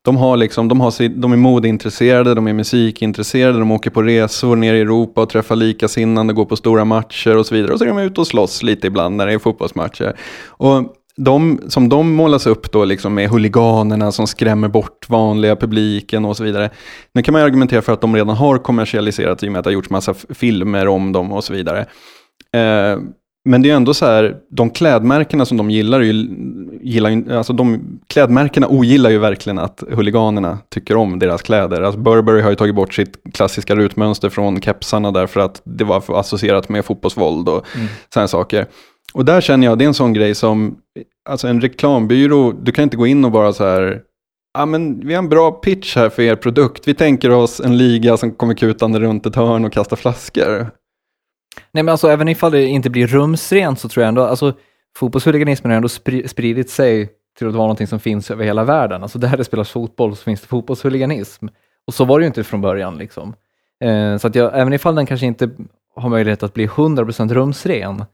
Speaker 2: de, har liksom, de, har, de är modeintresserade, de är musikintresserade, de åker på resor ner i Europa och träffar likasinnande, går på stora matcher och så vidare. Och så är de ute och slåss lite ibland när det är fotbollsmatcher. Och de, som de målas upp då liksom med huliganerna som skrämmer bort vanliga publiken och så vidare. Nu kan man argumentera för att de redan har kommersialiserats i och med att det har gjorts massa filmer om dem och så vidare. Eh, men det är ändå så här, de klädmärkena som de gillar, ju, gillar alltså de klädmärkena ogillar ju verkligen att huliganerna tycker om deras kläder. Alltså Burberry har ju tagit bort sitt klassiska rutmönster från kepsarna därför att det var associerat med fotbollsvåld och mm. sådana saker. Och där känner jag, det är en sån grej som, alltså en reklambyrå, du kan inte gå in och bara så här, ja men vi har en bra pitch här för er produkt. Vi tänker oss en liga som kommer kutande runt ett hörn och kastar flaskor.
Speaker 3: Nej men alltså även ifall det inte blir rumsrent så tror jag ändå, alltså fotbollshuliganismen har ändå spridit sig till att vara någonting som finns över hela världen. Alltså där det spelas fotboll så finns det fotbollshuliganism. Och så var det ju inte från början. Liksom. Eh, så att jag, även ifall den kanske inte har möjlighet att bli 100% rumsren,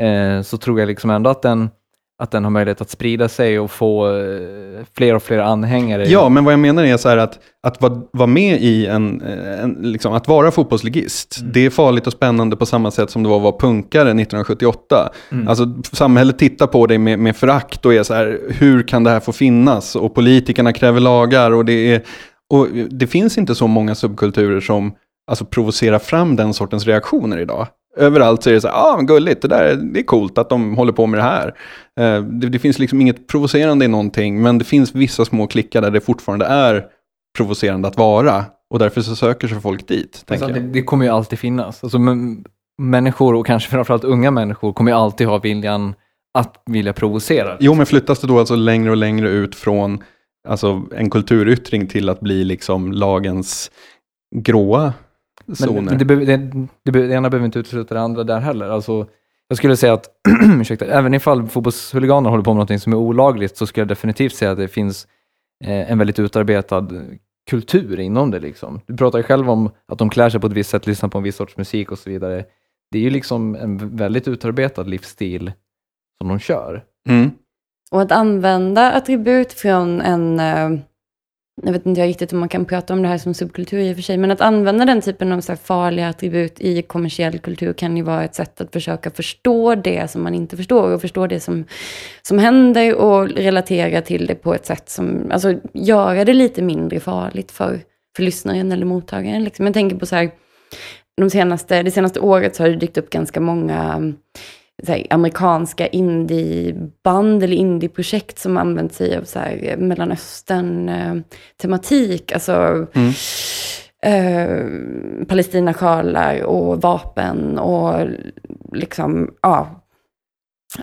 Speaker 3: eh, så tror jag liksom ändå att den att den har möjlighet att sprida sig och få eh, fler och fler anhängare.
Speaker 2: Ja, men vad jag menar är så här att, att vara, vara med i en, eh, en liksom, att vara fotbollsligist, mm. det är farligt och spännande på samma sätt som det var att vara punkare 1978. Mm. Alltså samhället tittar på dig med, med förakt och är så här, hur kan det här få finnas? Och politikerna kräver lagar och det är, och det finns inte så många subkulturer som alltså, provocerar fram den sortens reaktioner idag. Överallt så är det så här, ah, gulligt, det, där, det är coolt att de håller på med det här. Eh, det, det, finns liksom inget provocerande i någonting, men det finns vissa små klickar där det fortfarande är provocerande att vara. Och därför så söker sig folk dit.
Speaker 3: Alltså, det, det, kommer ju alltid finnas. Alltså, människor, och kanske framförallt unga människor, kommer ju alltid ha viljan att vilja provocera.
Speaker 2: Jo, men flyttas det då alltså längre och längre ut från alltså en kulturyttring till att bli liksom lagens gråa zoner.
Speaker 3: Men, det, behöver- det, det, det ena behöver inte utesluta det andra där heller. Alltså, jag skulle säga att, ursäkta, även ifall fotbollshuliganer håller på med något som är olagligt så skulle jag definitivt säga att det finns eh, en väldigt utarbetad kultur inom det. Liksom. Du pratar ju själv om att de klär sig på ett visst sätt, lyssnar på en viss sorts musik och så vidare. Det är ju liksom en väldigt utarbetad livsstil som de kör.
Speaker 2: Mm.
Speaker 1: Och att använda attribut från en, eh, jag vet inte riktigt om man kan prata om det här som subkultur i och för sig, men att använda den typen av så här farliga attribut i kommersiell kultur kan ju vara ett sätt att försöka förstå det som man inte förstår och förstå det som, som händer och relatera till det på ett sätt som, alltså göra det lite mindre farligt för, för lyssnaren eller mottagaren. Liksom. Jag tänker på så här, de senaste, det senaste året så har det dykt upp ganska många här, amerikanska indieband eller indieprojekt som använt sig av så här, Mellanöstern-tematik. Alltså
Speaker 2: Mm.
Speaker 1: eh, Palestinasjalar och vapen och liksom, ja,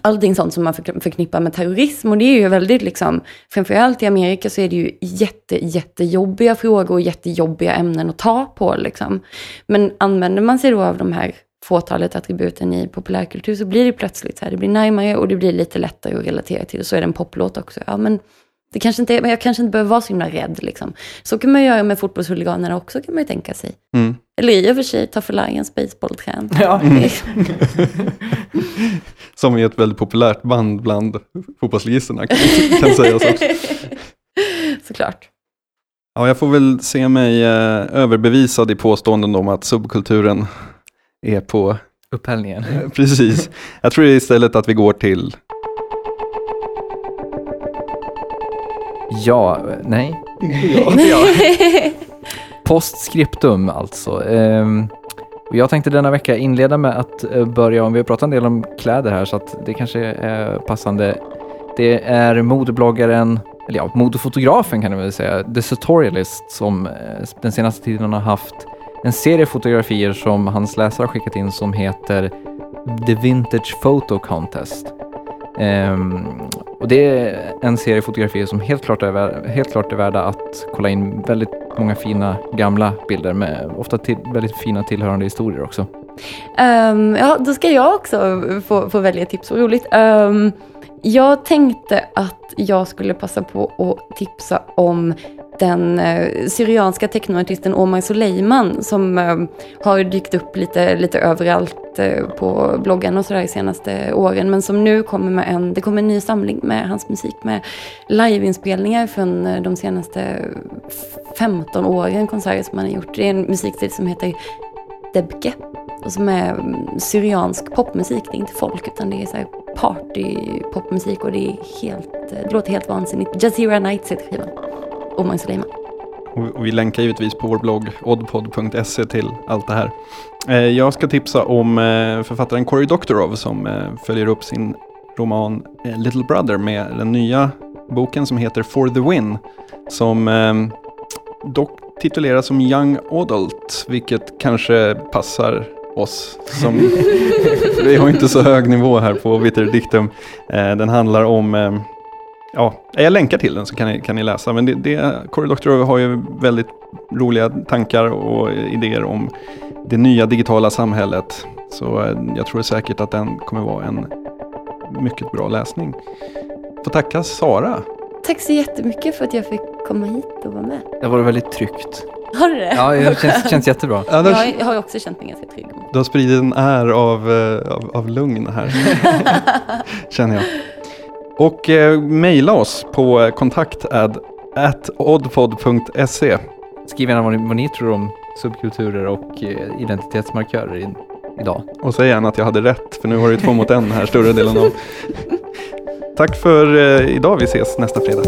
Speaker 1: allting sånt som man förk- förknippar med terrorism. Och det är ju väldigt, liksom, framförallt i Amerika så är det ju jätte, jättejobbiga frågor och jättejobbiga ämnen att ta på. Liksom. Men använder man sig då av de här fåtalet attributen i populärkultur så blir det plötsligt så här, det blir närmare och det blir lite lättare att relatera till. Så är det en poplåt också. Ja, men det kanske inte är, men jag kanske inte behöver vara så himla rädd. Liksom. Så kan man göra med fotbollshuliganerna också, kan man ju tänka sig.
Speaker 2: Mm.
Speaker 1: Eller i och för sig, Tough Alliance baseballträn.
Speaker 3: Ja.
Speaker 2: Som är ett väldigt populärt band bland fotbollsligisterna kan, kan sägas också.
Speaker 1: Såklart.
Speaker 2: Ja, jag får väl se mig eh, överbevisad i påståenden om att subkulturen är på,
Speaker 3: Upphällningen.
Speaker 2: eh, precis. Jag tror istället att vi går till,
Speaker 3: Ja, nej. Inte jag. Postscriptum alltså. Ehm, jag tänkte denna vecka inleda med att eh, börja, om vi har pratat en del om kläder här så att det kanske är passande. Det är modebloggaren, eller ja, modefotografen kan jag väl säga, The Sartorialist som eh, den senaste tiden har haft en serie fotografier som hans läsare har skickat in som heter The Vintage Photo Contest. Um, och det är en serie fotografier som helt klart, är, helt klart är värda att kolla in väldigt många fina gamla bilder med ofta till, väldigt fina tillhörande historier också.
Speaker 1: Um, ja, då ska jag också få, få välja tips. Vad roligt. Um, jag tänkte att jag skulle passa på att tipsa om den eh, syrianska technoartisten Omar Soleiman som eh, har dykt upp lite, lite överallt eh, på bloggen och sådär de senaste åren. Men som nu kommer med en, det kommer en ny samling med hans musik med liveinspelningar från de senaste 15 åren, konserter som han har gjort. Det är en musikstil som heter Debke och som är mm, syriansk popmusik. Det är inte folk utan det är så här party popmusik och det är helt, det låter helt vansinnigt. Jazeera Nights heter skivan. Omar Suleiman.
Speaker 2: och vi länkar givetvis på vår blogg oddpod.se till allt det här. Eh, Jag ska tipsa om eh, författaren Cory Doctorow som eh, följer upp sin roman Little Brother med den nya boken som heter For the Win. Som eh, dock tituleras som Young Adult, vilket kanske passar oss som vi har inte så hög nivå här på Vitter Dictum. Den handlar om eh, Ja, jag länkar till den så kan ni, kan ni läsa. Men det, det, Cory Doctorow har ju väldigt roliga tankar och idéer om det nya digitala samhället. Så eh, jag tror säkert att den kommer vara en mycket bra läsning. Får tacka Sara.
Speaker 1: Tack så jättemycket för att jag fick komma hit och vara med.
Speaker 3: Det var väldigt tryggt.
Speaker 1: Har du det?
Speaker 3: Ja, det känns, känns jättebra.
Speaker 2: Ja, har,
Speaker 1: Jag har ju också känt mig ganska trygg.
Speaker 2: du har spridit en är av, eh, av, av lugn här. Känner jag. Och eh, mejla oss på eh, kontakt at oddpod.se.
Speaker 3: Skriv gärna vad ni, vad ni tror om subkulturer och eh, identitetsmarkörer i, idag.
Speaker 2: Och säg gärna att jag hade rätt, för nu har du två mot en här större delen av. Tack för eh, idag, vi ses nästa fredag.